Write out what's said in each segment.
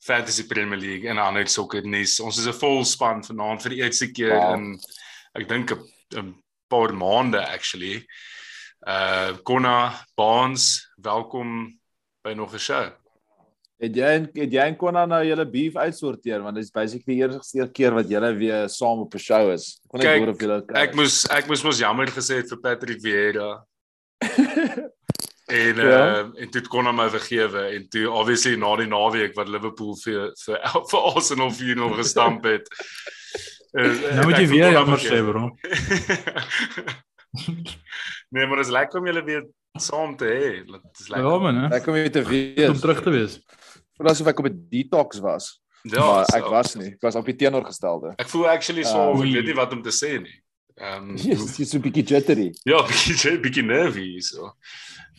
Fantasy Premier League en ander sokkernuus. Ons is 'n vol span vanaand vir die eerste keer wow. in ek dink 'n paar maande actually. Uh Konna Baans, welkom by nog 'n show. Het jy het jy en Konna nou julle beef uitsorteer want dit is basically die eerste keer wat julle weer saam op 'n show is. Kon ek hoor of julle Ek moes ek moes mos jammer gesê het vir Patrick Vieira. en ja. uh, en dit kon hom vergewe en toe obviously na die naweek wat Liverpool vir vir, vir Arsenal 4-0 gestamp het. Uh, nou moet jy weer jammer sê bro. nee, maar dit is lekker om julle weer saam te hê. Dit is lekker. Ja man, hè. Lekker om weer te wees. Om terug te wees voel asof ek op 'n detox was. Ja, maar ek so. was nie. Ek was op die teenoorgestelde. Ek voel actually so, um, ek weet nie wat om te sê nie. Ehm um, jy's jy so 'n bietjie jittery. Ja, bietjie bietjie nervy so.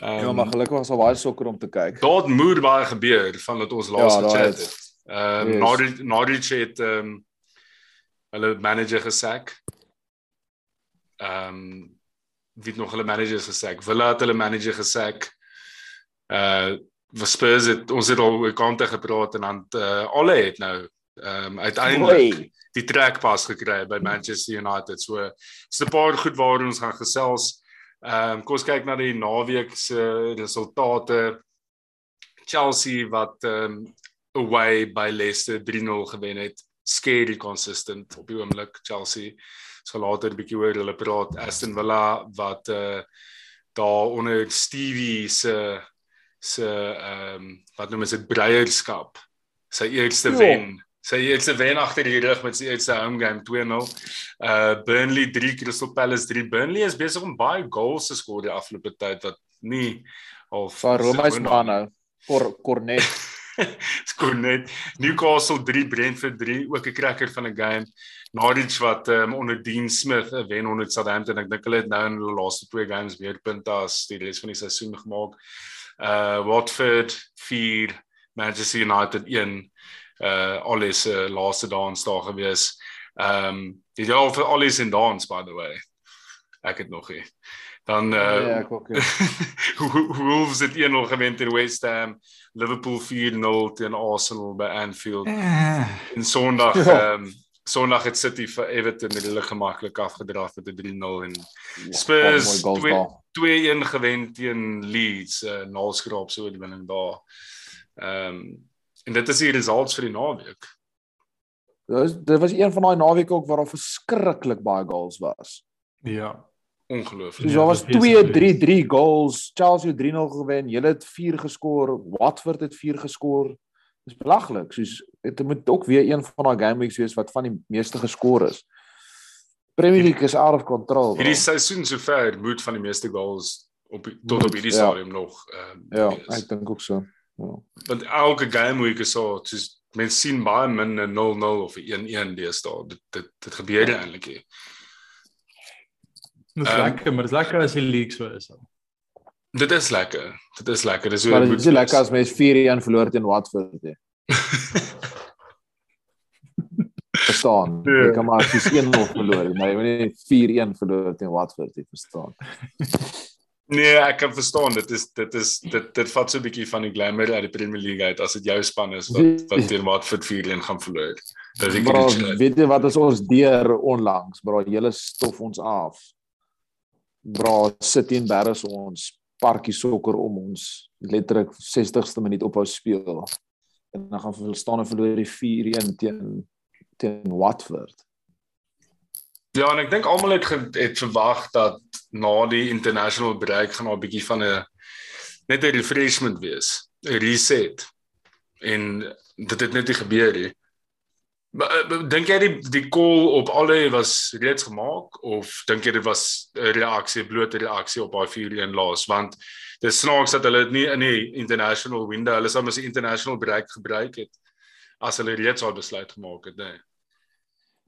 Um, ja, maar gelukkig was al baie sokker om te kyk. Daar moet baie gebeur van wat ons laas ja, gechat het. Ehm um, Norwich Norwich het ehm um, hulle manager gesak. Ehm um, wie het nog hulle manager gesak? Villa het hulle manager gesak. Uh was Spurs het ons het al oor kante gepraat en dan uh, alle het nou ehm um, uiteindelik die trek pas gekry by Manchester United. So so 'n paar goed waar ons gaan gesels. Ehm um, kom ons kyk na die naweek se resultate. Chelsea wat ehm um, away by Leicester 3-0 gewen het. Scary consistent op die oomblik Chelsea. So later 'n bietjie oor hulle praat. Aston Villa wat uh daar onder Stevie se uh, se ehm um, wat noem is dit breierskap. Sy eerste jo. wen. Sy eerste wen agter die rug met sy eerste home game 2-0. Uh Burnley 3 Crystal Palace 3. Burnley is besig om baie goals te skoor die afgelope tyd wat nie of van Roma se manne Cor Cornet. Cornet. Newcastle 3 Brentford 3 ook 'n cracker van 'n game. Norwich wat um, onder Dean Smith 'n wen onder Southampton. Ek dink hulle het nou in hulle laaste twee games weer punte as die res van die seisoen gemaak. Uh Watford 4 Manchester United 1 uh alles uh, laaste dans daar gewees. Ehm um, die jaar vir alles in dans by the way. Ek het nog nie. Dan uh ja, ek ook. Wolves het 1-0 gewen teen West Ham, Liverpool 4-0 teen Arsenal by Anfield. Uh, en Sondag ehm ja. um, Sondag het City vir Everton met hulle gemaklik afgedraf met 'n 3-0 en ja, Spurs 2-1 gewen teen Leeds, uh, naalskraap so oorwinning daar. Ehm um, en dit is die results vir die naweek. Dit was dit was een van daai naweke ook waar daar verskriklik baie goals was. Ja, ongelooflik. Dus daar was 2-3-3 goals. Chelsea 3-0 gewen. Hulle het 4 geskor. Watford het 4 geskor. Dis belaglik. Soos dit moet ook weer een van daai game weeks wees wat van die meeste geskor is. Premier League is out of control. Hierdie seisoen sover moet van die meeste goals op tot op hierdie ja. stadium ja. nog ehm um, Ja, wees. ek dink ook so. Want elke game week is so soos mense sien baie min 'n 0-0 of 'n 1-1 deesdae. Dit dit dit gebeur ja. eintlik hier. Dis um, lekker, maar dis lekker as die league so is. Dit is lekker. Dit is lekker. Dis hoe dit is. Dit is lekker as mens 4-1 verloor teen Watford. He. verstaan. Ja. Jy kan maar as jy 1-0 verloor, maar jy moet nie 4-1 verloor teen Watford nie, verstaan. Nee, ek kan verstaan. Dit is dit is dit dit vat so 'n bietjie van die glamour uit die Premier League uit as dit jou span is wat wat teen Watford 4-1 gaan verloor. Dis ek bro, weet jy wat is ons deur onlangs, bro, hele stof ons af. Bro, sit in Barris ons parkie sokker om ons letterlik 60ste minuut ophou speel. En dan gaan hulle staan en verloor die 4-1 teen teen Watford. Ja, en ek dink almal het het verwag dat na die international break gaan 'n bietjie van 'n net 'n refreshment wees, 'n reset. En dit het net nie gebeur nie. Maar eh, dink jy die die call op alle was reeds gemaak of dink jy dit was 'n reaksie, blote reaksie op daai 4-1 laas want dis snaaks dat hulle dit nie in die international window, hulle sou mos die international break gebruik het as hulle reeds al besluit gemaak het, nee.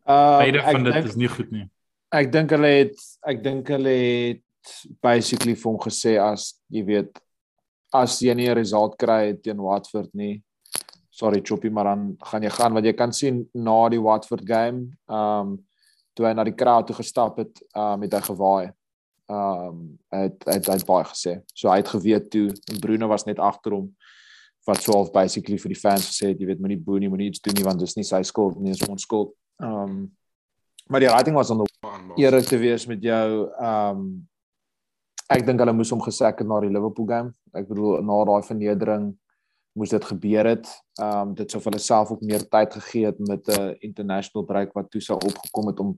Uh beide van dit denk, is nie goed nie. Ek dink hulle het ek dink hulle het basically vir hom gesê as jy weet as jy nie 'n result kry teen Watford nie. Sorry Choppy, maar dan gaan jy gaan want jy kan sien na die Watford game, um toe hy na die crowd toe gestap het, um het hy gewaai. Um het hy het, het baie gesê. So hy het geweet toe en Bruno was net agter hom wat sou half basically vir die fans gesê het, jy weet moenie boenie, moenie iets doen nie want dis nie sy skuld nie, dis ons skuld. Um maar die writing was on the eer te wees met jou. Um ek dink hulle moes hom gesek het na die Liverpool game. Ek bedoel na daai vernedering moes dit gebeur het. Um dit sou vir hulle self ook meer tyd gegee het met 'n uh, international break wat toe sou opgekom het om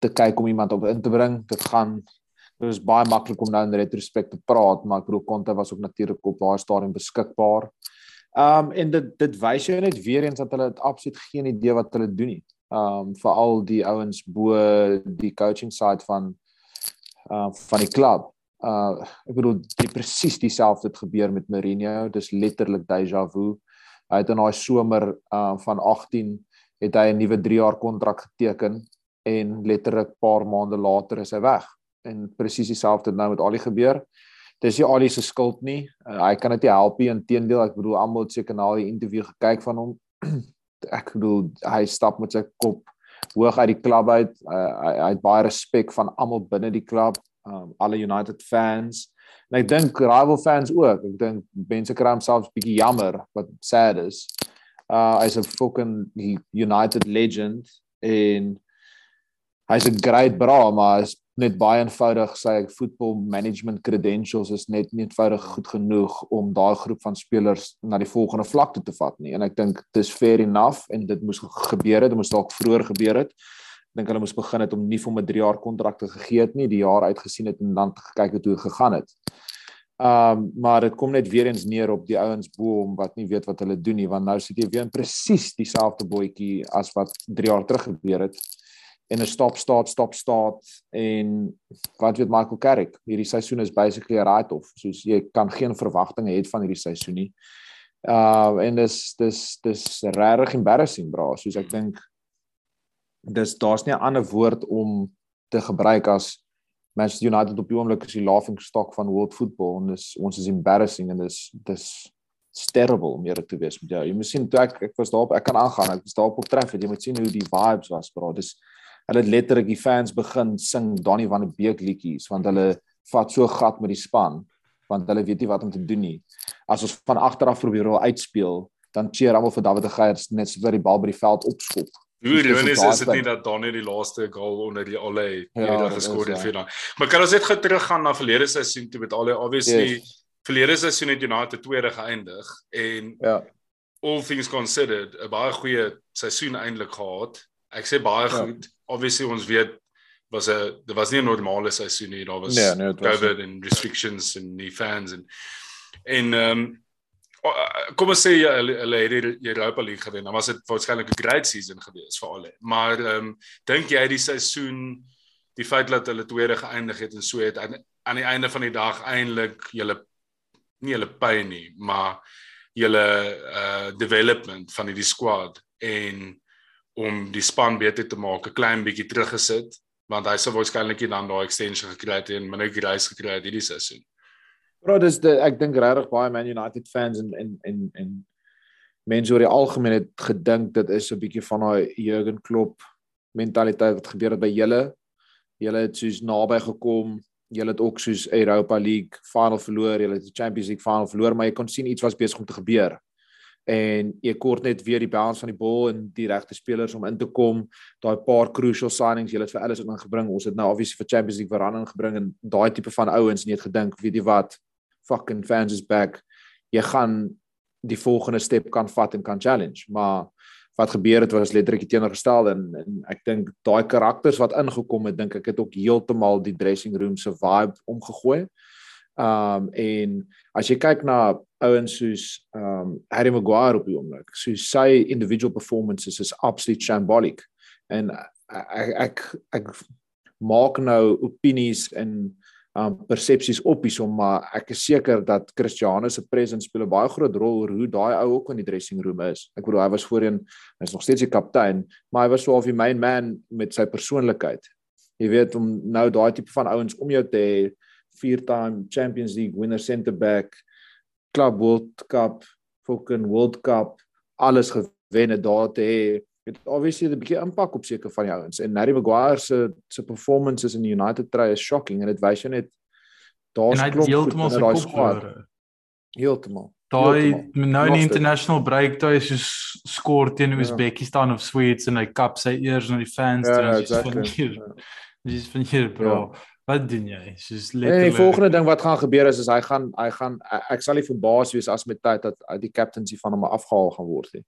te kyk om iemand op in te bring. Dit gaan dit is baie maklik om nou in retrospect te praat, maar ek bedoel Conte was ook natuurlik op daai stadium beskikbaar. Um en dit dit wys jou net weer eens dat hulle absoluut geen idee wat hulle doen nie. Um veral die ouens bo die coaching side van uh van die klub. Uh ek bedoel die presies dieselfde het gebeur met Mourinho. Dis letterlik déjà vu. Hy het in daai somer uh van 18 het hy 'n nuwe 3 jaar kontrak geteken en letterlik paar maande later is hy weg. En presies dieselfde het nou met Ali gebeur dis nie Ali se skuld nie. Uh, hy kan dit nie help nie. Inteendeel, ek bedoel almal het seker na die onderhoud gekyk van hom. Ek bedoel hy stap met sy kop hoog uit die klub uit. Uh, hy, hy het baie respek van almal binne die klub, um, alle United fans. En ek dink rival fans ook. Ek dink mense kry homself bietjie jammer wat sad is. Uh hy's 'n fucking United legend en hy's 'n great bra, maar hy's net baie eenvoudig sy voetbal management credentials is net nie eenvoudig goed genoeg om daai groep van spelers na die volgende vlak toe te vat nie. En ek dink dis fair enough en dit moes gebeur het dit moes dalk vroeër gebeur het. Ek dink hulle moes begin het om nie vir 'n 3 jaar kontrak te gegee het nie die jaar uitgesien het en dan gekyk het hoe dit gegaan het. Um maar dit kom net weer eens neer op die ouens bo om wat nie weet wat hulle doen nie want nou sit jy weer in presies dieselfde bootjie as wat 3 jaar terug gebeur het en 'n stop start stop start en wat weet Michael Carrick hierdie seisoen is basically 'n write off soos jy kan geen verwagtinge hê van hierdie seisoen nie. Uh en dis dis dis regtig embarrassing bra soos ek dink dis daar's nie 'n ander woord om te gebruik as Manchester United op die oomblik is die laughing stock van world football en dis ons is embarrassing en dis dis terrible om hier te wees met jou. Jy moet sien toe ek ek was daarop ek kan aangaan ek was daarop op tref jy moet sien hoe die vibes was bra. Dis hulle het letterlik die fans begin sing Donnie van die Beek liedjies want hulle vat so gat met die span want hulle weet nie wat om te doen nie. As ons van agter af probeer al uitspeel, dan cheer almal vir David de Geer net sodat die bal by die veld opskop. Hoe ironies is dit nie dat Donnie die laaste goal onder die alle ja, geskor het vir daai. Maar kan ons net gou teruggaan na verlede seisoen toe met al die obviously yes. verlede seisoen het United tweede geëindig en ja. All things considered, 'n baie goeie seisoen eintlik gehad. Ek sê baie ja. goed obviously ons weet was 'n dit was nie 'n normale seisoen nie. Daar was nee, nee, COVID en restrictions en die fans en en ehm um, kom ons sê hulle het die Europa League gewen. Dan was dit waarskynlik 'n great season geweest vir hulle. Maar ehm um, dink jy die seisoen die feit dat hulle tweede geëindig het en so het aan, aan die einde van die dag eintlik julle nie hulle pyn nie, maar julle uh development van die squad en om die span beter te maak, 'n klein bietjie teruggesit want hy sou waarskynlik dan daai extension gekry het en minder reis gekry het hierdie seisoen. Bro, dis die ek dink regtig baie Man United fans en en en en mense oor die algemeen het gedink dit is 'n bietjie van daai Jurgen Klopp mentaliteit wat gebeur het by julle. Julle het soos naby gekom. Julle het ook soos Europa League final verloor, julle het die Champions League final verloor, maar jy kon sien iets was besig om te gebeur en jy kort net weer die balance van die bal en die regte spelers om in te kom. Daai paar crucial signings, jy het vir alles ingebring. Ons het nou obviously vir Champions League Varane ingebring en daai tipe van ouens nie het gedink, weet jy wat, fucking fans is back. Jy gaan die volgende step kan vat en kan challenge, maar wat gebeur het was letterlik teenoorgestel en, en ek dink daai karakters wat ingekom het, dink ek het ook heeltemal die dressing room se vibe omgegooi. Um en as jy kyk na ouens soos um Harry Maguire op die oomblik, so sy individual performances is absolute shambolic. En ek ek ek maak nou opinies en um persepsies op hiersom maar ek is seker dat Cristiano se presence speel 'n baie groot rol oor hoe daai ou ook in die dressing room is. Ek bedoel hy was voorheen hy's nog steeds die kaptein, maar hy was so of die main man met sy persoonlikheid. Jy weet om nou daai tipe van ouens om jou te hê, vier-time Champions League winner center back, Club World Cup, fucking World Cup, alles gewen het daar te hê. Het obviously 'n bietjie impak op seker van die ouens. En Harry Maguire se se performances in die United try is shocking en dit wys jy net daar's klop heeltemal se daai squad. heeltemal. Daai nou in die international break daai is so skoor teen ja. Uzbekistan of Swedes en hy kap sy eers na die fans ja, toe exactly. dis van hier bro. Ja. Wat doen jy? Soos letterlik. Nee, die volgende ding wat gaan gebeur is is hy gaan hy gaan ek sal nie verbaas wees as met tyd dat die captaincy van hom afgehaal gaan word nie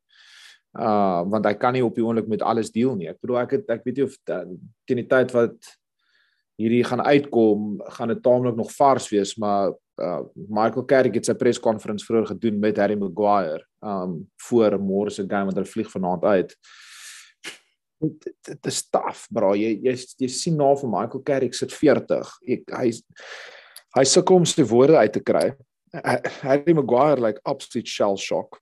uh want hy kan nie op die oomblik met alles deel nie. Ek bedoel ek het ek weet nie of teen die tyd wat hierdie gaan uitkom, gaan dit taamlik nog vars wees, maar uh Michael Carrick het sy perskonferensie vroeër gedoen met Harry Maguire um voor môre se game want hulle vlieg vanaand uit. Dit is taaf, bro. Jy jy, jy sien na vir Michael Carrick sit 40. Ek hy hy sukkel om sy woorde uit te kry. Harry Maguire like absolute shell shock.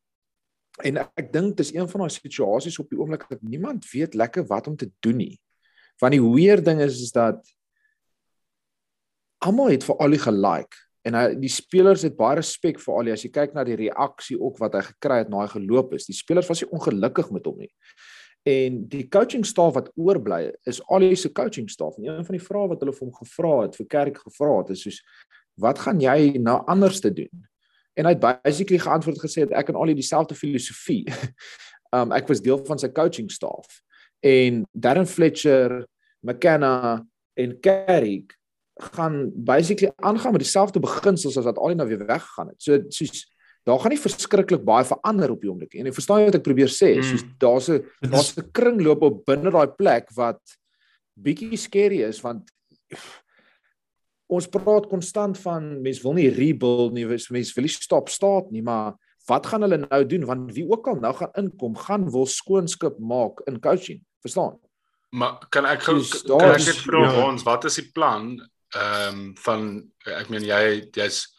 En ek dink dis een van daai situasies op die oomblik dat niemand weet lekker wat om te doen nie. Want die weer ding is is dat almal het vir Ali gelike en hy die spelers het baie respek vir Ali as jy kyk na die reaksie ook wat hy gekry het na hy geloop is. Die spelers was nie ongelukkig met hom nie. En die coaching staf wat oorbly is Ali se coaching staf. En een van die vrae wat hulle vir hom gevra het, vir Kerk gevra het, is soos wat gaan jy nou anders te doen? En hy het basically geantwoord gesê dat ek en al dieselfde filosofie. um ek was deel van sy coaching staff en Darren Fletcher, McKenna en Carrick gaan basically aangaan met dieselfde beginsels as wat al die nou weer weggegaan het. So soos daar gaan nie verskriklik baie verander op die oomblik nie. En jy verstaan wat ek probeer sê, mm. soos daar's 'n daar's 'n kringloop op binne daai plek wat bietjie skerry is want ons praat konstant van mense wil nie rebuild nie, mense wil nie stop staat nie, maar wat gaan hulle nou doen want wie ook al nou gaan inkom, gaan wil skoonskip maak in coaching, verstaan? Maar kan ek gou kan ek net vra ja. ons wat is die plan ehm um, van ek meen jy jy's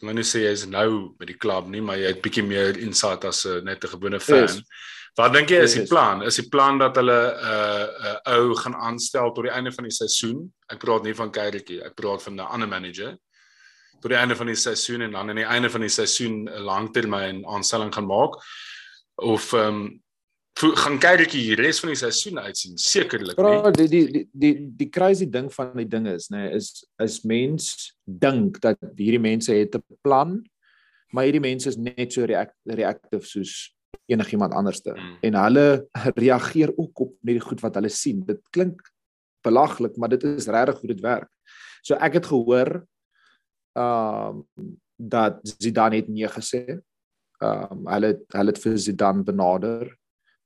ek wil nie sê jy's nou met die klub nie, maar jy het bietjie meer insight as 'n net 'n gewone fan. Yes. Wat dink jy is die plan? Is die plan dat hulle 'n uh, 'n uh, ou gaan aanstel tot die einde van die seisoen? Ek praat nie van Kyrietjie, ek praat van 'n ander manager. Tot die einde van die seisoen en dan aan die einde van die seisoen 'n langtermyn aanstelling gaan maak of ehm um, gaan Kyrietjie die res van die seisoen uitsien? Sekerlik nie. Bro, die die die die die crazy ding van die ding is, nê, nee, is is mens dink dat hierdie mense het 'n plan, maar hierdie mense is net so react, reactive soos enigiemand anderste mm. en hulle reageer ook op net die goed wat hulle sien. Dit klink belaglik, maar dit is regtig hoe dit werk. So ek het gehoor ehm um, dat Zidane het nee gesê. Ehm um, hulle hulle het vir Zidane benader,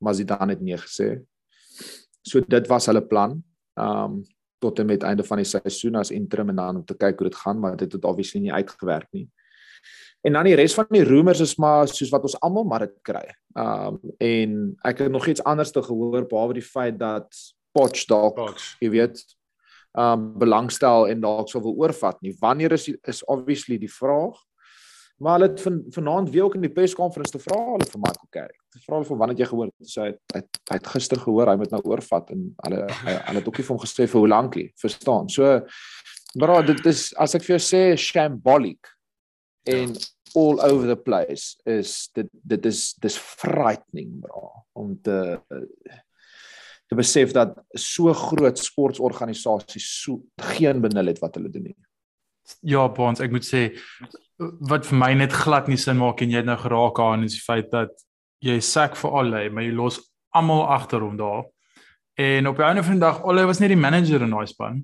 maar Zidane het nee gesê. So dit was hulle plan. Ehm um, tot en met einde van die seisoen as interim en dan om te kyk hoe dit gaan, maar dit het obviously nie uitgewerk nie. En dan die res van die rumors is maar soos wat ons almal maar dit kry. Um en ek het nog iets anders te gehoor behalwe die feit dat Potch dalk, jy weet, um belangstel en dalk sou wil oorvat nie. Wanneer is is obviously die vraag. Maar hulle het van vanaand weer ook in die perskonferensie te vra hulle vir Michael Carrick. Te vra hulle van wanneer jy gehoor het, sê hy het, hy het gister gehoor hy moet nou oorvat en hulle hulle het ook nie vir hom gesê vir hoe lank nie, verstaan. So bro, dit is as ek vir jou sê shambolic en all over the place is dit dit is dis frightening bra om te te besef dat so groot sportorganisasies so geen benul het wat hulle doen nie. Ja, Bons, ek moet sê wat vir my net glad nie sin maak en jy het nou geraak aan is die feit dat jy sak vir allei, maar jy los almal agter hom daar. En op die einde van die dag, allei was nie die manager in daai span.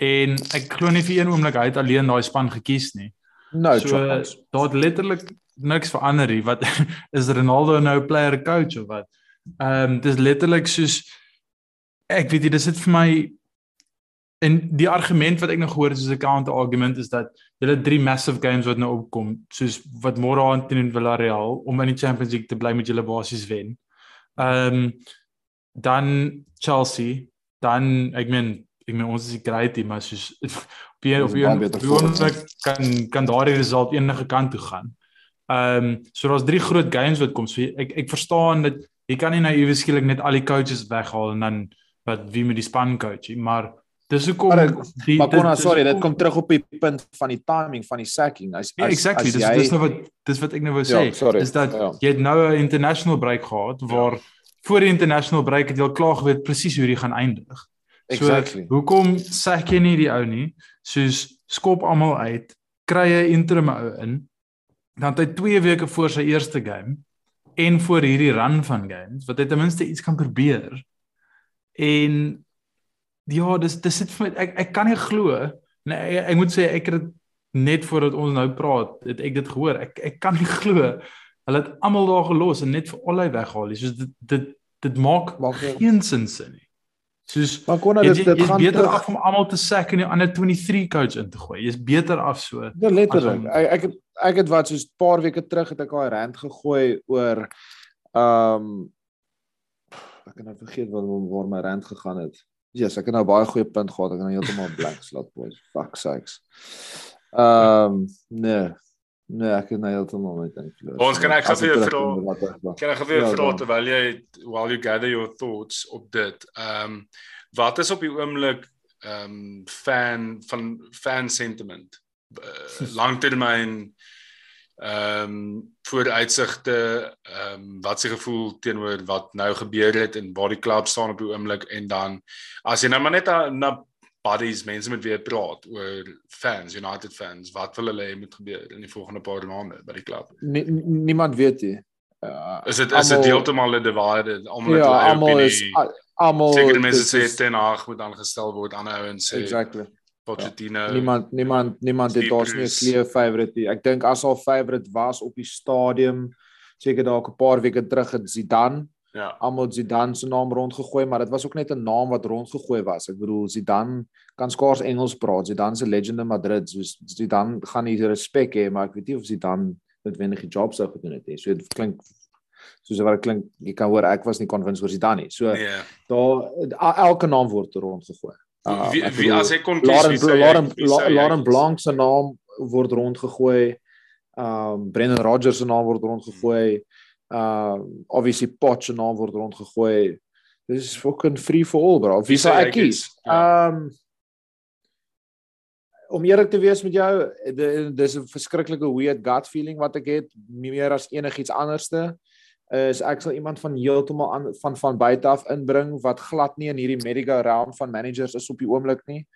En ek glo nie vir een oomblik hy het alleen daai span gekies nie. No so, chance. Daar het letterlik niks verander nie. Wat is Ronaldo nou player coach of wat? Ehm um, dis letterlik soos ek weet jy dis dit vir my en die argument wat ek nog gehoor het soos 'n counter argument is dat hulle drie massive games wat nou opkom soos wat môre aan teen Villarreal om in die Champions League te bly met julle basies wen. Ehm um, dan Chelsea, dan ek meen ek meen ons is die great team maar soos op een of een kan kan daardie result enige kant toe gaan. Ehm um, so daar's drie groot games wat kom. So ek ek verstaan dat jy kan nie nou ewe skielik net al die coaches weghaal en dan wat wie met die span coach, maar dis hoekom die Maar konna sorry, dit kom terug op die punt van die timing van die sacking. As, ja, as exactly, as dis jy, dis nou wat dis wat ek nou wou ja, sê. Ja, sorry, is dat ja. jy het nou 'n international break gehad waar ja. voor die international break het jy al klaar geweet presies hoe dit gaan eindig. Exactly. So, hoekom sack jy nie die ou nie? Soos skop almal uit, kry 'n interim ou in. Dan het hy 2 weke voor sy eerste game en voor hierdie run van games wat hy ten minste iets kan probeer. En ja, dis dis sit vir my ek ek kan nie glo. Nee, ek, ek moet sê ek het net voordat ons nou praat, het ek dit gehoor. Ek ek kan nie glo hulle het almal daar gelos en net vir allei weghaal. Soos dit dit dit maak, geen sin sin nie. Soos maar kon dit dit gaan beter terug... af om almal te sack en die ander 23 coach in te gooi. Jy's beter af so. Ja, letterlik. Om... Ek ek het ek het wat soos 'n paar weke terug het ek daai rand gegooi oor ehm um, ek kan nou vergeet waar waar my rand gegaan het. Ja, yes, ek het nou baie goeie punt gehad. Ek het nou heeltemal blank slot boys. Fuck sakes. Ehm um, nee. Nee, ek het nou heeltemal met dink. Ons kan ek gaan vir vra. Kan ek vir vra terwyl jy while you gather your thoughts op dit. Ehm um, wat is op die oomblik ehm um, fan van fan sentiment? Uh, Langtermyn ehm um, vooruitsigte ehm um, wat se gevoel teenoor wat nou gebeur het in Body Club staan op die oomblik en dan as jy nou maar net na buddies, mense met wie jy praat oor fans, United fans, wat wil hulle hê moet gebeur in die volgende paar maande by die klub? Nie, niemand weet nie. Uh, is dit is dit heeltemal 'n divide almal ja, het almal is almal seker mense sê ten ag moet aangestel word ander ouens sê exactly Pochettino ja. niemand niemand niemand het daar's nie 'n clear favorite nie ek dink as al favorite was op die stadium seker dalk 'n paar weke terug het Zidane Ja. Almal Zidane se naam rondgegooi, maar dit was ook net 'n naam wat rondgegooi was. Ek bedoel Zidane kan skaars Engels praat. Zidane se legend in Madrid, so Zidane gaan nie respek hê, maar ek weet nie of Zidane noodwendig die job sou gedoen het nie. So dit klink soos wat dit klink, jy kan hoor ek was nie convinced oor Zidane nie. So yeah. daar elke naam word rondgegooi. Uh, wie wie as hy kon kies, Lauren Lauren Blanc se naam word rondgegooi. Um Brendan Rodgers se naam word rondgegooi. Uh obviously Potch se naam word rondgegooi. Dis is fucking free for all bro. Wie sou ek kies? Ja. Um om eerlik te wees met jou, dis 'n verskriklike weird gut feeling wat ek het meer as enigiets anderste is ek sal iemand van heeltemal aan van van buite af inbring wat glad nie in hierdie realm van managers is op die oomblik nie.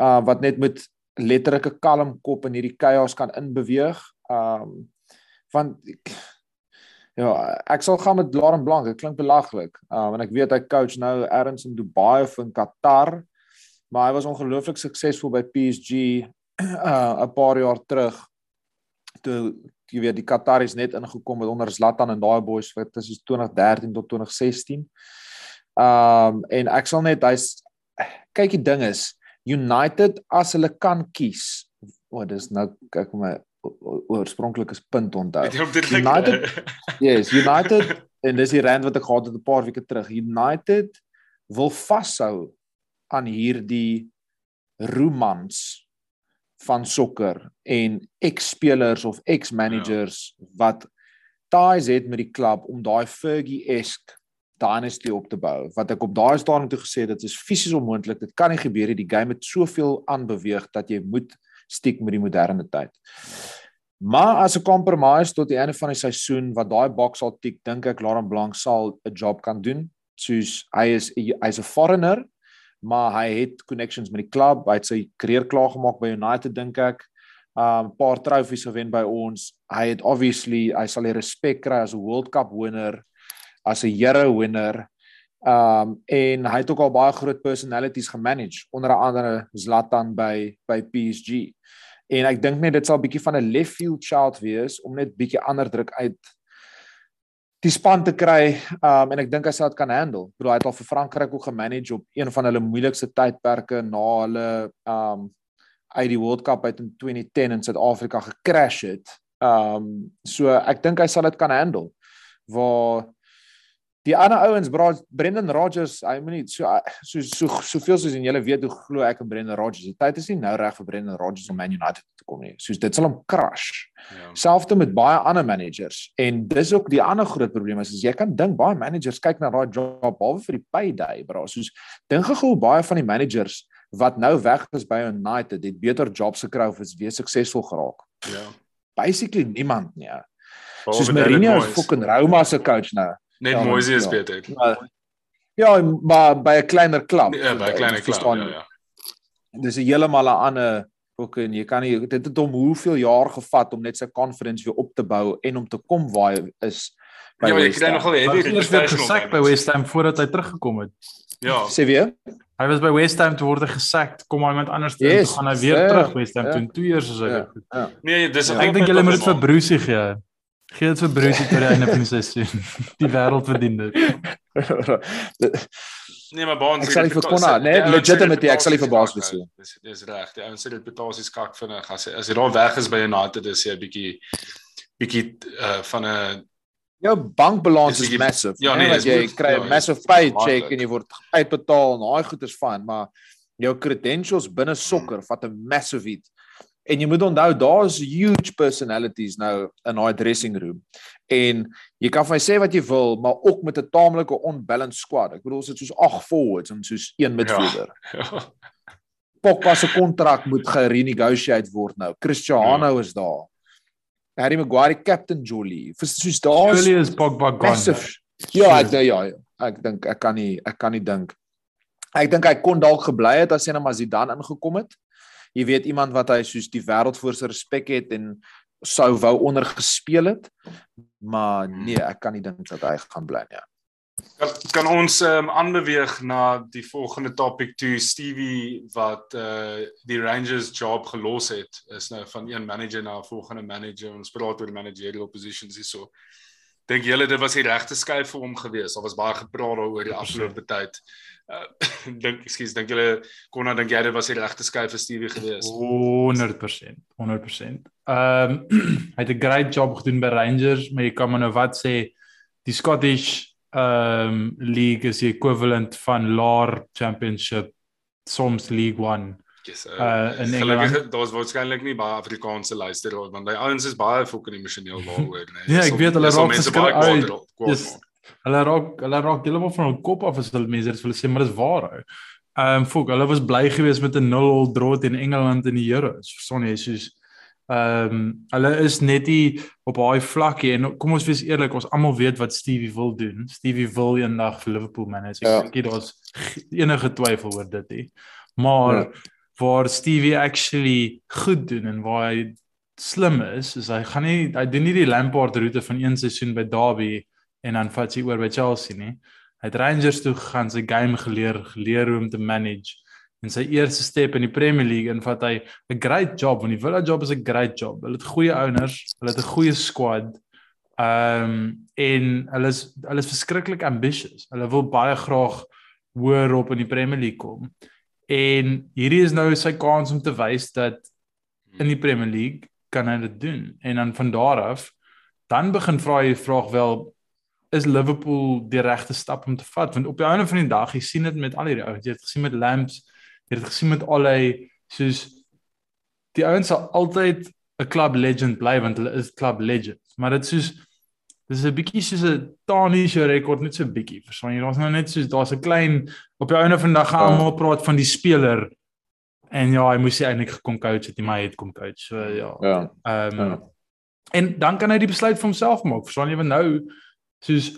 Uh wat net met letterlike kalm kop in hierdie chaos kan inbeweeg. Um want Ja, ek sal gaan met Lauren Blanc. Dit klink belaglik. Um en ek weet hy coach nou ergens in Dubai of in Qatar. Maar hy was ongelooflik suksesvol by PSG uh 'n paar jaar terug. Toe jy weet die Qataris net ingekom het onder Zlatan en daai boys wat tussen 2013 tot 2016. Um en ek sal net hy's kyk die ding is United as hulle kan kies. O, oh, dis nou kyk my oorspronklike punt onthou. United Yes, United en dis die rand wat ek gehad het 'n paar weke terug. United wil vashou aan hierdie romans van sokker en ex-spelers of ex-managers ja. wat ties het met die klub om daai Fergie-esque dynasty op te bou. Wat ek op daai stadium toe gesê het, dit is fisies onmoontlik. Dit kan nie gebeur nie. Die game het soveel aanbeweeg dat jy moet stiek met die moderne tyd. Maar as 'n compromise tot die einde van die seisoen wat daai boks sal tik, dink ek Laurent Blanc sal 'n job kan doen. Soos hy is hy's 'n foreigner, maar hy het connections met die klub. Hy het sy karier klaar gemaak by United dink ek. 'n um, paar trofees gewen by ons. Hy het obviously hy sal die respek kry as 'n World Cup wenner, as 'n Euro wenner. Um en hy het ook al baie groot personalities gemanage onder andere Zlatan by by PSG. En ek dink net dit sal 'n bietjie van 'n left field child wees om net bietjie ander druk uit die span te kry. Um en ek dink hy sal dit kan handle. Ek bedoel hy het al vir Frankryk ook gemanage op een van hulle moeilikste tydperke na hulle um uit die World Cup uit in 2010 in Suid-Afrika gecrash het. Um so ek dink hy sal dit kan handle. Waar Die ander ouens, Brendan Rodgers, I mean so so so soveel soos en julle weet hoe glo ek in Brendan Rodgers. Die tyd is nie nou reg vir Brendan Rodgers om Man United te kom nie. Soos dit sal hom crush. Ja. Selfs met baie ander managers. En dis ook die ander groot probleem is as jy kan dink baie managers kyk na daai job behalwe vir die payday, bra. Soos dink gou baie van die managers wat nou weg is by United, het beter jobs gekry of is weer suksesvol geraak. Ja. Basically niemand nie. Soos Mourinho is fucking Roma se coach nou. Net ja, Moise is ja. beter. Maar, ja, maar by 'n kleiner klub. Ja, by 'n kleiner klub. Ja, ja. Dis 'n heeltemal 'n ander ook en jy kan nie dit het hom hoeveel jaar gevat om net sy conference weer op te bou en om te kom waar hy is. Ja, jy kry nogal heavy reputation by West Ham voordat hy teruggekom het. Ja. Sê weer? Hy was by West Ham toe word gesak, kom hy met anders toe yes, gaan hy weer yeah, terug West Ham yeah, toe. Twee jaar soos hy. Yeah, yeah. Nee, dis ek dink julle moet dit vir Bruce gee. Gee dit vir Bruce tot die einde van die seisoen. Die wêreld verdien dit. nee, maar Baans ek sal nie vir Konna, nee, legitimate, ek sal nie vir Baans wees nie. Dis dis reg. Die ouens sê dit betasies kak vinnig as as hy daar weg is by United is hy 'n bietjie bietjie uh, van 'n jou bankbalans is, is massive. Ja, nee, nee jy kry 'n ja, massive paycheck en jy word uitbetaal en daai goeders van, maar jou credentials binne sokker vat 'n massive hit. En jy moet onthou daar's huge personalities nou in daai dressing room. En jy kan vir my sê wat jy wil, maar ook met 'n taamlike unbalanced squad. Ek bedoel dit soos 8 forwards en soos een midfielder. Ja. ja. Pogba se kontrak moet gerenegotiate word nou. Cristiano ja. is daar. Harry Maguire captain Jolie. Vir soos daar Jolie is Pogba gone. Ja, ek ja, ja, ek dink ek kan nie ek kan nie dink. Ek dink hy kon dalk gebly het as hy net maar Zidane ingekom het jy weet iemand wat hy soos die wêreld voor sy respek het en sou wou onder gespeel het. Maar nee, ek kan nie dink dat hy gaan bly nie. Kan, kan ons um, aanbeweeg na die volgende topic toe Stevie wat uh die Rangers job gelos het is nou van een manager na 'n volgende manager ons praat oor managerial positions hier so. Dink julle dit was die regte skuif vir hom geweest? Daar was baie gepraat daaroor die afgelope tyd. Uh, dink ekskuus, dink julle kon dan dink jy dit was die regte skuif vir Stevie geweest? 100%. 100%. Ehm hy het 'n great job gedoen by Rangers, maar jy kan maar nou wat sê die Scottish ehm um, league is die equivalent van LAR championship soms league 1 Yes, uh, uh in Engeland daar's waarskynlik nie baie Afrikaanse luisteraars want die ouens is baie fucking emosioneel daaroor. Nee, ja, ek weet hulle raak baie kwaad. Hulle raak hulle raak heeltemal van hul kop af as hulle mense dit wil sê, maar dit is waar. Ehm um, fok, hulle was bly geweest met 'n 0-0 draw teen Engeland in die Euros. Verstaan jy, soos ehm um, hulle is net nie op daai vlakkie en kom ons wees eerlik, ons almal weet wat Stevie wil doen. Stevie wil eendag vir Liverpool manage. Ek ja. dink daar's enige twyfel oor dit nie. Maar ja. waar Stevie actually goed doen en waar hy slim is, is hy gaan nie hy doen nie die Lampard roete van een seisoen by Derby en dan vat hy oor by Chelsea nie. Hy het Rangers toe gegaan, sy game geleer, geleer hoe om te manage. En sy eerste stap in die Premier League en vat hy 'n great job want die Villa job is 'n great job. Hulle het goeie owners, hulle het 'n goeie squad. Ehm um, en hulle is hulle is verskriklik ambitious. Hulle wil baie graag hoër op in die Premier League kom. En hierdie is nou sy kans om te wys dat in die Premier League kan hy dit doen. En dan van daar af dan begin vra jy die vraag wel is Liverpool die regte stap om te vat? Want op die einde van die dag jy sien dit met al hierdie ouens. Jy het gesien met Lamps jy het gesien met allei soos die ouens sal altyd 'n club legend bly want hulle is club legends. Maar dit soos dis 'n bietjie soos 'n taniese rekord net so 'n bietjie verstaan jy? Daar's nou net soos daar's 'n klein op die einde van die dag gaan almal praat van die speler. En ja hy moes hy eintlik gekom coach het hy maar het kom coach so ja. Ja. Ehm um, ja. en dan kan hy die besluit vir homself maak verstaan jy? Want nou soos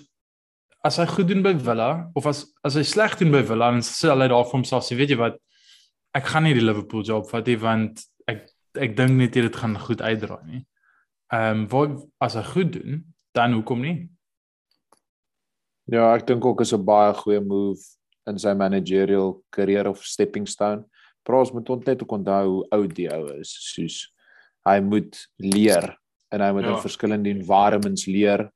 as hy goed doen by Villa of as as hy sleg doen by Villa dan sê hy daar vir homself sê weet jy wat ek gaan nie die Liverpool job vat nie want ek ek dink net dit gaan goed uitdraai nie. Ehm um, wat as hy goed doen dan hoekom nie? Ja, ek dink ook is 'n baie goeie move in sy managerial career of stepping stone. Pros moet net onthou hoe oud die ou is, soos hy moet leer en hy moet ja. in verskillende environments leer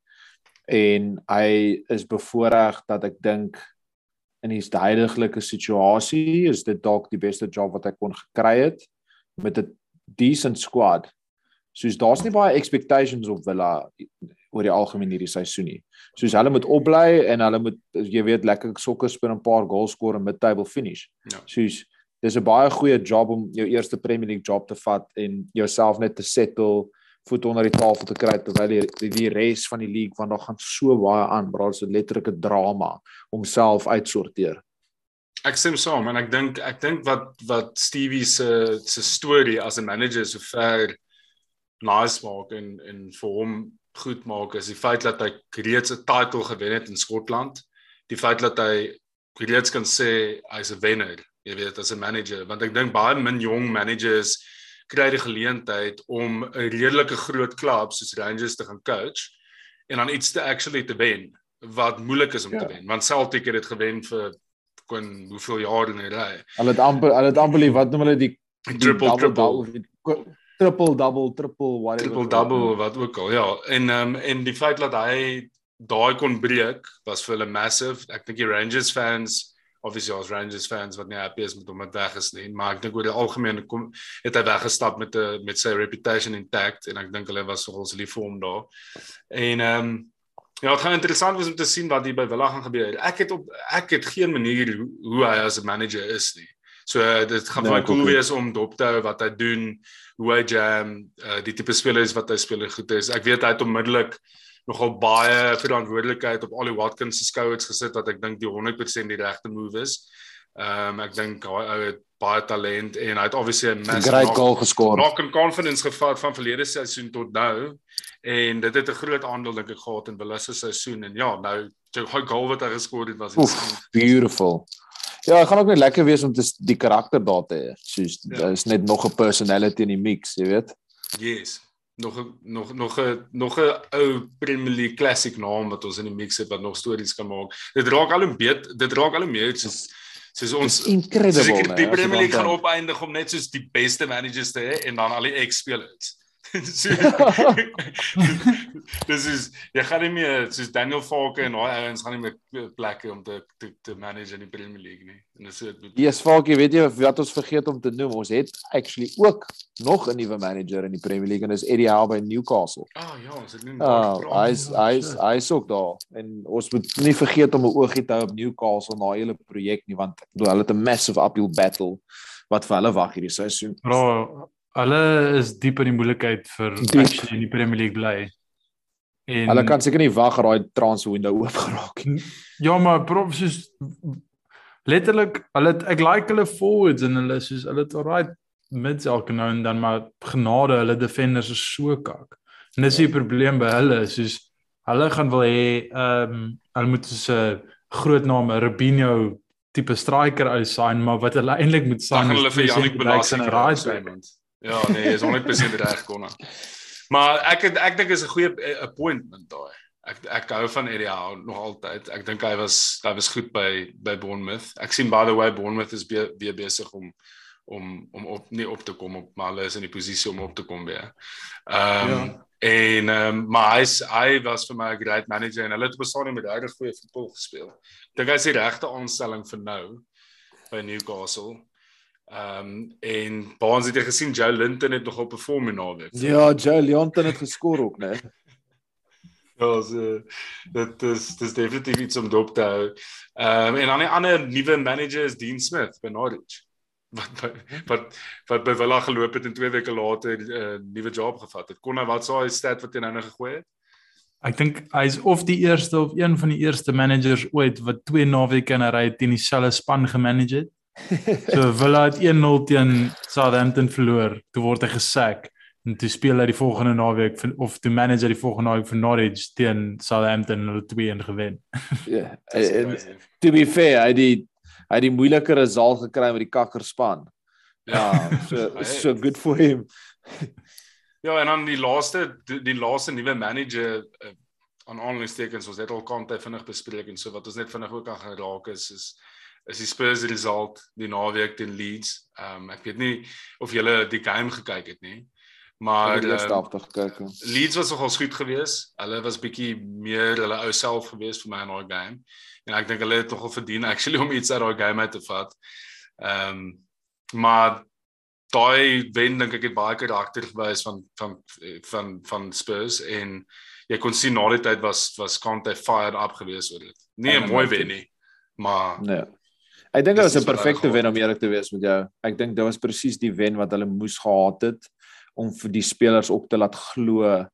en hy is bevoordeel dat ek dink in die huidige situasie is dit dalk die beste job wat ek kon gekry het met 'n decent squad. Soos daar's nie baie expectations op Villa oor die algemeen hierdie seisoen nie. Soos hulle moet opbly en hulle moet jy weet lekker sokker speel en 'n paar goals skoor en mid-table finish. Ja. Soos dis 'n baie goeie job om jou eerste Premier League job te vat en jouself net te settle voet onder die tafel te kry terwyl die die, die res van die league want daar gaan so baie aan, bro, so letterlik 'n drama om self uitsorteer. Ek stem saam en ek dink ek dink wat wat Stevie se se storie as 'n manager so ver nice maak en en vir hom goed maak is die feit dat hy reeds 'n title gewen het in Skotland. Die feit dat hy reeds kan sê hy's 'n wenner jy weet as 'n manager want ek dink baie min jong managers kry die geleentheid om 'n redelike groot klub soos Rangers te gaan coach en dan iets te actually te wen wat moeilik is om ja. te wen. Want Celtic het dit gewen vir kon hoeveel jaar in 'n ry. Hulle het amper hulle het amper wat noem hulle die, die triple double, triple. triple double triple whatever. Triple double wat ook al ja. En um, en die feit dat hy daai kon breek was vir hulle massive. Ek dink die Rangers fans obviously as Rangers fans wat nie happy is met hom wat weg is nie, maar ek dink oor die algemeen kom het hy weggestap met 'n met sy reputation intact en ek dink hulle was nogals lief vir hom daar. En ehm um, ja, dit gaan interessant wees om te sien wat hier by Villa gaan gebeur. Ek het op ek het geen manier hoe, hoe hy as 'n manager is nie. So dit gaan nee, my cool wees om dop te hou wat hy doen, hoe hy jam, uh, die tipe spelers wat hy speel goed is. Ek weet hy het onmiddellik nogal baie verantwoordelikheid op Ali Watkins se skouers gesit wat ek dink die 100% die regte move is. Ehm um, ek dink hy het baie talent en hy het obviously 'n massive great goal geskoor. Nog 'n confidence gevat van verlede seisoen tot nou en dit het 'n groot aandeel dink ek gehad in Belissa se seisoen en ja, nou die goal wat hy geskoor het was Oef, beautiful. Ja, dit gaan ook net lekker wees om te die karakter daar te hê. Soos ja. daar is net nog 'n personality in die mix, jy weet. Yes nog nog nog 'n nog 'n ou Premier League classic naam wat ons in die mix het wat nog stories kan maak. Dit raak al 'n beet, dit raak al meer soos soos ons incredible. Soos die Premier League gaan opeindig om net soos die beste managers te hê en dan al die ex-spelers. Dis is jy gaan nie meer soos Daniel Falke en daai ouens gaan nie meer plekke om te te, te manage in die Premier League nie. En dis dit. Yes, Falke, weet jy wat ons vergeet om te noem? Ons het actually ook nog 'n nuwe manager in die Premier League en dis Eddie Howe by Newcastle. Ah oh, ja, ons het nie gepraat. Hy's hy's hy's ook daar en ons moet nie vergeet om 'n oogie te hou op Newcastle na hele projek nie want ek bedoel hulle het 'n massive uphill battle wat vir hulle wag hierdie seisoen. Bro, Hulle is diep in die moeilikheid vir actually in die Premier League bly. En hulle kan seker nie wag daai transfer window oop geraak nie. Ja, maar prof soos letterlik, hulle ek like hulle forwards en hulle soos hulle het alright mids elke nou en dan maar genade hulle defenders is so kak. En dis die probleem by hulle, soos hulle gaan wil hê ehm um, hulle moet so 'n groot naam, Rubinho tipe striker uitsign, maar wat hulle eintlik moet sign is hulle vir Jannik Belasting en Raidman. Ja, nee, is 100% reg konna. Maar ek het, ek dink is 'n goeie eh, appointment daai. Ek ek hou van Eddie Howe nog altyd. Ek dink hy was hy was goed by by Bournemouth. Ek sien by the way Bournemouth is be, weer besig om om om op nie op te kom op maar hulle is in die posisie om op te kom weer. Ehm um, ja. en ehm um, maar hy hy was vir my 'n great manager en hulle het bestaan met regtig goeie voetbal gespeel. Ek dink hy is die regte aanstelling vir nou by Newcastle. Ehm um, en Baans het jy gesien Joe Linton het nogal perform in naweek. Ja, Joe Linton het geskor ook, né? Ja, so dit is dis definitief iets om dop te hou. Ehm um, en dan 'n ander nuwe manager is Dean Smith by Norwich. Wat wat wat by Villa geloop het en 2 weke later 'n uh, nuwe job gevat het. Kon hy wat sou hy stat wat hy nou nog gegooi het? Ek dink hy's of die eerste of een van die eerste managers ooit wat twee naweke in 'n ry teen dieselfde span gemanage het. So Villa het 1-0 teen Southampton verloor. Toe word hy gesack en toe speel hy die volgende naweek of toe manager die volgende naweek vir Norwich teen Southampton en hulle 2-1 gewen. Ja. To be fair, hy die hy die moeiliker result gekry met die kakkerspan. Ja, so so good for him. ja, en dan die laaste die, laaste nuwe manager uh, aan aanleidingstekens ons het al kante vinnig bespreek en so wat ons net vinnig ook aan geraak is is is die Spurs result die naweek teen Leeds. Ehm um, ek weet nie of julle die game gekyk het nie. Maar gekyk. Leeds was nogal goed geweest. Hulle was bietjie meer hulle ou self geweest vir my in daai game. En ek dink hulle het nogal verdien actually om iets uit daai game uit te vat. Ehm um, maar daai wen dink ek het baie karakter gewys van van van van Spurs en jy kon sien na die tyd was was Conte fired up geweest oor dit. Nee, mooi wen nie. Maar nee. Ek dink dit was 'n perfekte wen om eerlik te wees met jou. Ek dink dit was presies die wen wat hulle moes gehad het om vir die spelers op te laat glo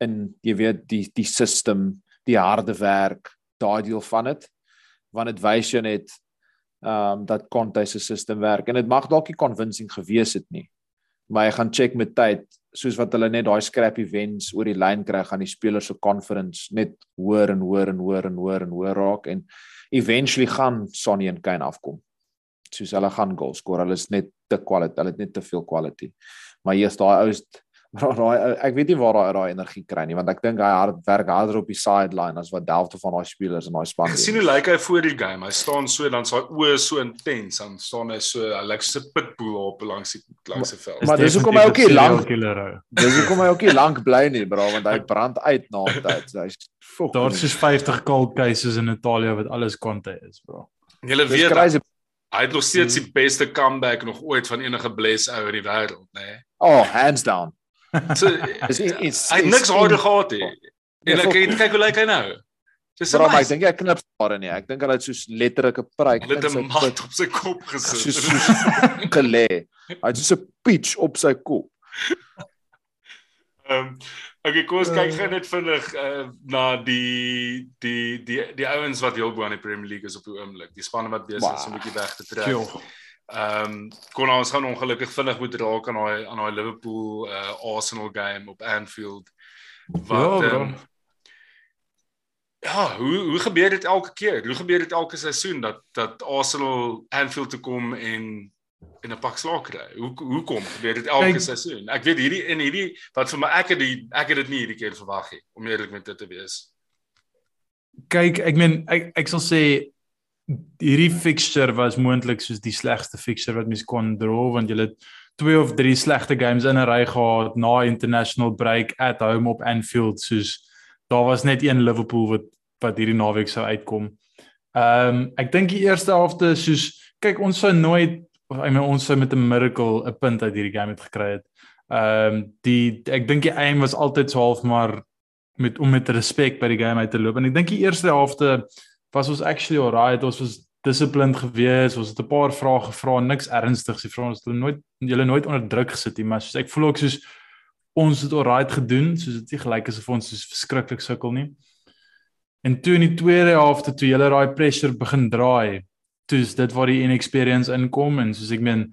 in jy weet die die system, die harde werk, daai deel van dit. Want dit wys jou net ehm um, dat Conte se stelsel werk en dit mag dalk nie convincing gewees het nie. Maar jy gaan check met tyd soos wat hulle net daai scrappy wens oor die lyn kry gaan die spelers se confidence net hoër en hoër en hoër en hoër en hoër raak en eventually gaan Sonny en Kane afkom. Soos hulle gaan goals score, hulle is net te quality, hulle het net te veel quality. Maar hier's daai ouens Maar daai ek weet nie waar daai daai energie kry nie want ek dink hy hard werk harder op die sideline as wat Delft van daai spelers in daai span. Ek sien hoe lyk hy voor die game. Hy staan so dan sy oë so intens dan staan hy so hy lyk so pitbull op langs die langs die veld. Maar dis hoekom hy ook nie lank Dis hoekom hy ook nie lank bly nie bro want hy brand uit na tyd. Hy's Daar's soos 50 cold cases in Italië wat alles konte is bro. Jy weet hy het nog steeds die beste comeback nog ooit van enige bless ou in die wêreld, nê. Nee. Oh, hands down. So is iets hy niks harde gehad het. En ek kyk kyk hoe lyk hy nou. Dis maar ek dink hy knip daar nie. Ek dink hy het soos letterlike pryk met 'n mat op sy kop gesit. Soos soos gelê. Hy het so 'n pitch op sy kop. Ehm um, okay, kom ons kyk gou net vinnig uh, na die die die die ouens wat heel bo aan die Premier League is op die oomblik. Die spanne wat besig is om 'n bietjie weg te trek. Ehm Ehm um, kon ons gaan ongelukkig vinnig moet raak aan daai aan daai Liverpool uh, Arsenal game op Anfield. Wat ja, um, ja, hoe hoe gebeur dit elke keer? Hoe gebeur dit elke seisoen dat dat Arsenal Anfield toe kom en in 'n pak slaag kry? Hoe hoe kom gebeur dit elke Kijk, seisoen? Ek weet hierdie in hierdie wat vir my ek het die ek het dit nie hierdie keer verwag nie om eerlik met dit te wees. Kyk, ek meen ek ek sal sê hierdie fixture was moontlik soos die slegste fixture wat mens kon draw want jy het twee of drie slegte games in 'n ry gehad na international break at home op Anfield soos daar was net een Liverpool wat wat hierdie naweek sou uitkom. Ehm um, ek dink die eerste helfte soos kyk ons sou nooit I mean ons sou met 'n miracle 'n punt uit hierdie game het gekry het. Ehm um, die ek dink die aim was altyd so half maar met om met respek by die game uit te loop en ek dink die eerste helfte was ons actually alright? Ons was disciplined geweest. Ons het 'n paar vrae gevra niks ernstigs. Die vrae ons het nooit julle nooit onder druk gesit nie. Maar soos ek voel ook soos ons het alright gedoen soos dit nie gelyk is of ons soos verskriklik sukkel nie. En toe in die tweede helfte toe julle daai pressure begin draai toe is dit waar die inexperience inkom en soos ek meen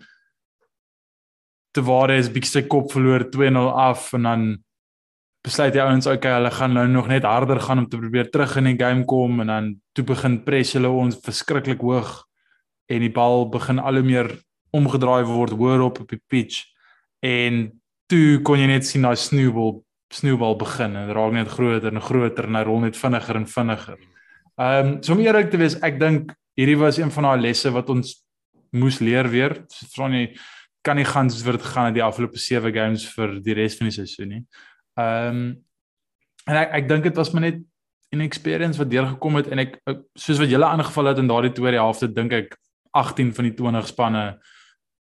te waar is bietjie sy kop verloor 2-0 af en dan besluit die ouens okay, hulle gaan nou nog net harder gaan om te probeer terug in die game kom en dan toe begin press hulle ons verskriklik hoog en die bal begin al hoe meer omgedraai word hoër op op die pitch en toe kon jy net sien daai sneeubal sneeubal begin en raak net groter en groter en hy rol net vinniger en vinniger. Ehm um, so om eerlik te wees, ek dink hierdie was een van daai lesse wat ons moes leer weer. Vra nie kan nie gaan soos wat gegaan het die afgelope 7 games vir die res van die seisoen nie. Ehm um, en ek ek dink dit was maar net 'n experience wat deurgekom het en ek soos wat julle aangeval het in daardie tweede helfte dink ek 18 van die 20 spanne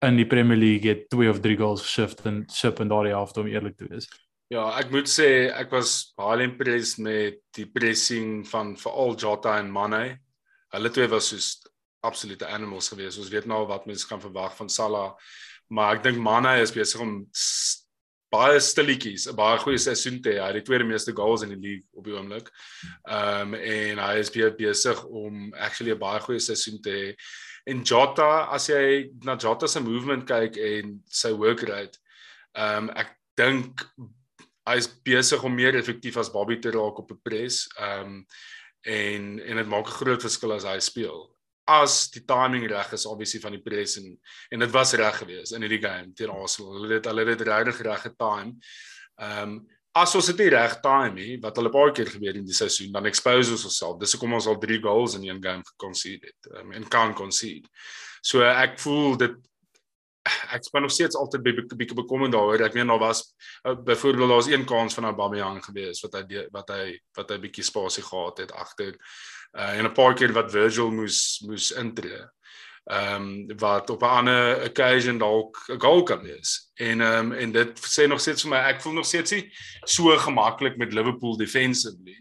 in die Premier League het 2 of 3 goals geshift en ship in daardie helfte om eerlik te wees. Ja, ek moet sê ek was baie impressed met die pressing van veral Jota en Mane. Hulle twee was soos absolute animals geweest. Ons weet nou wat mense kan verwag van Salah, maar ek dink Mane is besig om baie stilletjies, 'n baie goeie seisoen te hê. Hy het die tweede meeste goals in die league op die oomblik. Ehm um, en hy is besig om actually 'n baie goeie seisoen te hê. En Jota, as jy na Jota se movement kyk en sy work rate, ehm um, ek dink hy is besig om meer effektief as Bobby te raak op 'n press. Ehm um, en en dit maak 'n groot verskil as hy speel as die timing reg is obviously van die press en en dit was reg geweest in hierdie game teen Arsenal. Hulle het hulle het regtig reg getime. Ehm um, as ons dit reg time nie wat hulle baie keer gebeur in die seisoen dan expose ons osself. Dis hoekom ons al 3 goals in een game geconcede het um, en kan concede. So ek voel dit ek span nog steeds altyd bietjie bekommerd daaroor. Ek meen daar was uh, byvoorbeeld daar was een kans van Aubameyang geweest wat hy wat hy wat hy bietjie spasie gehad het agter uh, en 'n paar keer wat Virgil moes moes intree. ehm um, wat op 'n ander occasion dalk 'n goal kan wees. En ehm um, en dit sê nog steeds vir my ek voel nog steeds nie so gemaklik met Liverpool defensively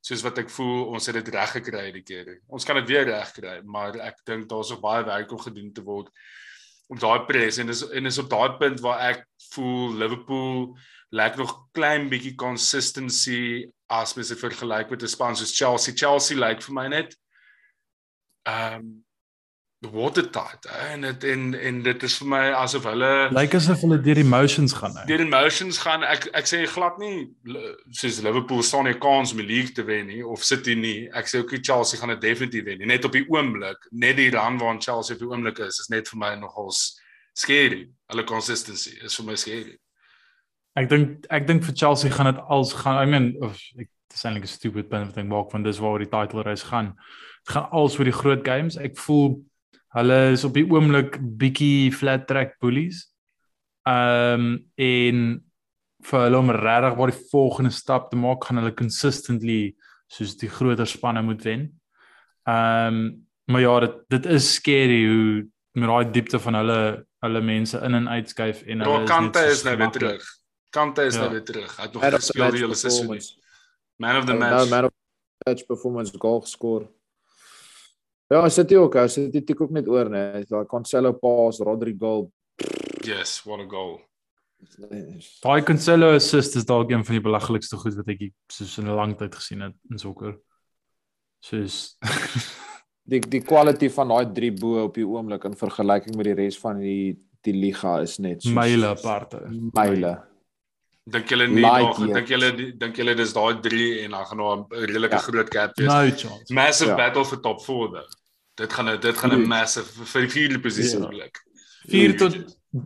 soos wat ek voel ons het dit reg gekry die keer. Ons kan dit weer reg kry, maar ek dink daar's nog baie werk om gedoen te word op daai pres en is en is op daai punt waar ek voel Liverpool lack nog klein bietjie consistency as mens dit vergelyk met 'n span soos Chelsea. Chelsea lyk vir my net ehm um, watertight en dit en en dit is vir my asof hulle lyk like asof hulle deur emotions gaan. Deur emotions gaan. Ek ek sê glad nie soos Liverpool staan nie kans om die league te wen nie of City nie. Ek sê ook Chelsea gaan dit definitief wen. Net op die oomblik, net die run waar Chelsea op die oomblik is, is net vir my nogals scary. Hulle consistency is vir my scary. Ek dink ek dink vir Chelsea gaan dit als gaan I mean of ek dis eintlik 'n stupid punt wat ek maak want dis waar die title race gaan. Dit gaan als vir die groot games. Ek voel Hulle is op die oomblik bietjie flat track bullies. Ehm um, en vir hulle om regtig waar die volgende stap te maak, gaan hulle consistently soos die groter spanne moet wen. Ehm um, maar ja, dit dit is scary hoe met daai diepte van hulle hulle mense in en uitskuif en hulle kante is nou weer terug. Kante is nou ja. weer terug. Hy het nog gespeel die hele seisoen. Man of the match. Man of the match performance goal score. Ja, sit jy ook, sit jy tik ook net oor, nee. Daai Cancelo pass, Rodrigo. Yes, what a goal. Daai Cancelo assist is dalk een van die belaglikste goed wat ek soos in 'n lang tyd gesien het in sokker. Soos die die quality van daai drie bo op die oomblik in vergelyking met die res van die die liga is net so myle aparte. Myle. Dink julle nie nog dink julle dink julle dis daai 3 en dan gaan daar 'n redelike ja. groot gap wees. No chance. Massive ja. battle vir top 4 though. Dit gaan dit gaan 'n massive vir die vierde posisie ja. blik. 4 tot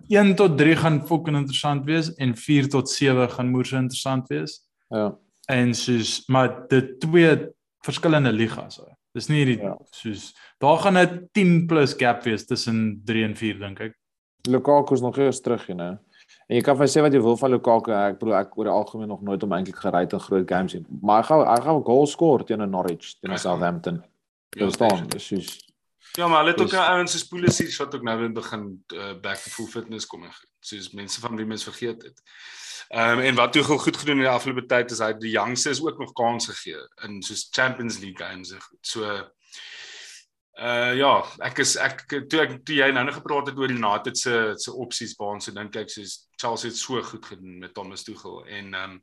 1 tot 3 gaan fucking interessant wees en 4 tot 7 gaan moeë interessant wees. Ja. En soos maar dit twee verskillende ligas. Dis nie hierdie ja. soos daar gaan 'n 10 plus gap wees tussen 3 en 4 dink ek. Lukaku is nog eers terug hier nou. En jy kan vir sê wat jy wil van Lukaku, ek bedoel ek oor die algemeen nog nooit om eintlik gery te groot games nie. Maar hy gaan hy gaan 'n goal score teen Norwich, teen Southampton. Ja, staan, dis soos Ja, maar hulle het ook ouens soos Pulisic wat ook nou weer begin uh, back to full fitness kom en soos mense van wie mens vergeet het. Ehm um, en wat toe goed gedoen in die afgelope tyd is hy die jongste is ook nog kans gegee in soos Champions League games en goed. So uh ja, ek is ek toe ek toe jy nou net gepraat het oor die United se se opsies waar ons so dink ek soos Chelsea het so goed gedoen met Thomas Tuchel en ehm um,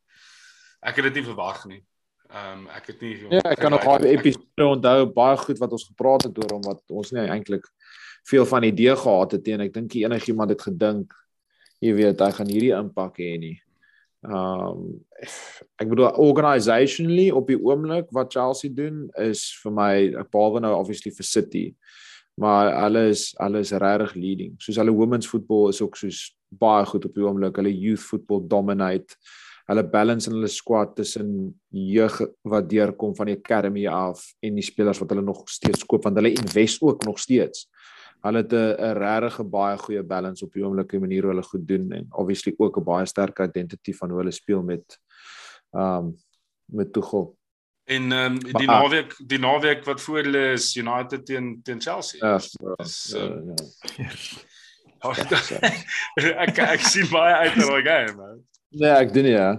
ek het dit nie verwag nie. Ehm um, ek het nie Ja, ek kan nog daai episode onthou baie goed wat ons gepraat het oor hom wat ons nie eintlik veel van idee gehad het teen ek dink enigiemand het gedink jy weet hy gaan hierdie impak hê nie. Ehm um, ek bedoel organisationally op die oomblik wat Chelsea doen is vir my behalwe nou obviously vir City maar alles alles regtig leading. Soos hulle women's football is ook soos baie goed op die oomblik. Hulle youth football dominate hulle balance in hulle squad tussen jeug wat deurkom van die academy af en die spelers wat hulle nog steeds koop want hulle invest ook nog steeds. Hulle het 'n regtig baie goeie balance op die oomblike manier hoe hulle goed doen en obviously ook 'n baie sterk identity van hoe hulle speel met um met Tuchel. En ehm um, die naweek die naweek wat voor hulle is United teen teen Chelsea. Ja, is, uh, ja, ja. Oh, ek ek sien baie uit na daai game man. Nee, ek doen nie ja.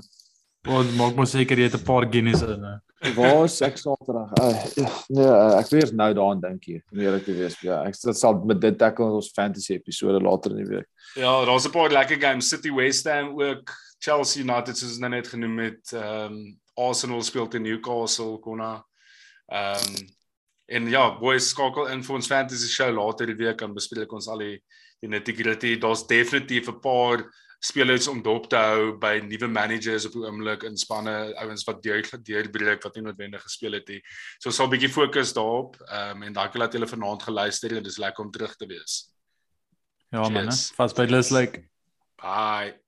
Want maak mos seker jy het 'n paar Guinness in. Waar is ek Saterdag? Uh, nee, ek weet nou daaraan dink jy. Om eerlik te wees, ja, ek dit sal met dit tackle ons fantasy episode later in die week. Ja, daar's 'n paar lekker games City West Ham ook Chelsea United soos nou net genoem met ehm um, Arsenal speel teen Newcastle konna. Ehm um, en ja, boys skakel in vir ons fantasy show later die week en bespreek ons al die die nitty-gritty. Daar's definitief 'n paar spelers om dop te hou by nuwe managers op die oomblik in spanne ouens wat deur deurbreek wat nie noodwendig gespeel het nie. So ons sal 'n bietjie fokus daarop. Ehm um, en dankie dat julle vanaand geluister het. Dit is lekker om terug te wees. Ja man, vas by Leslie. Bye.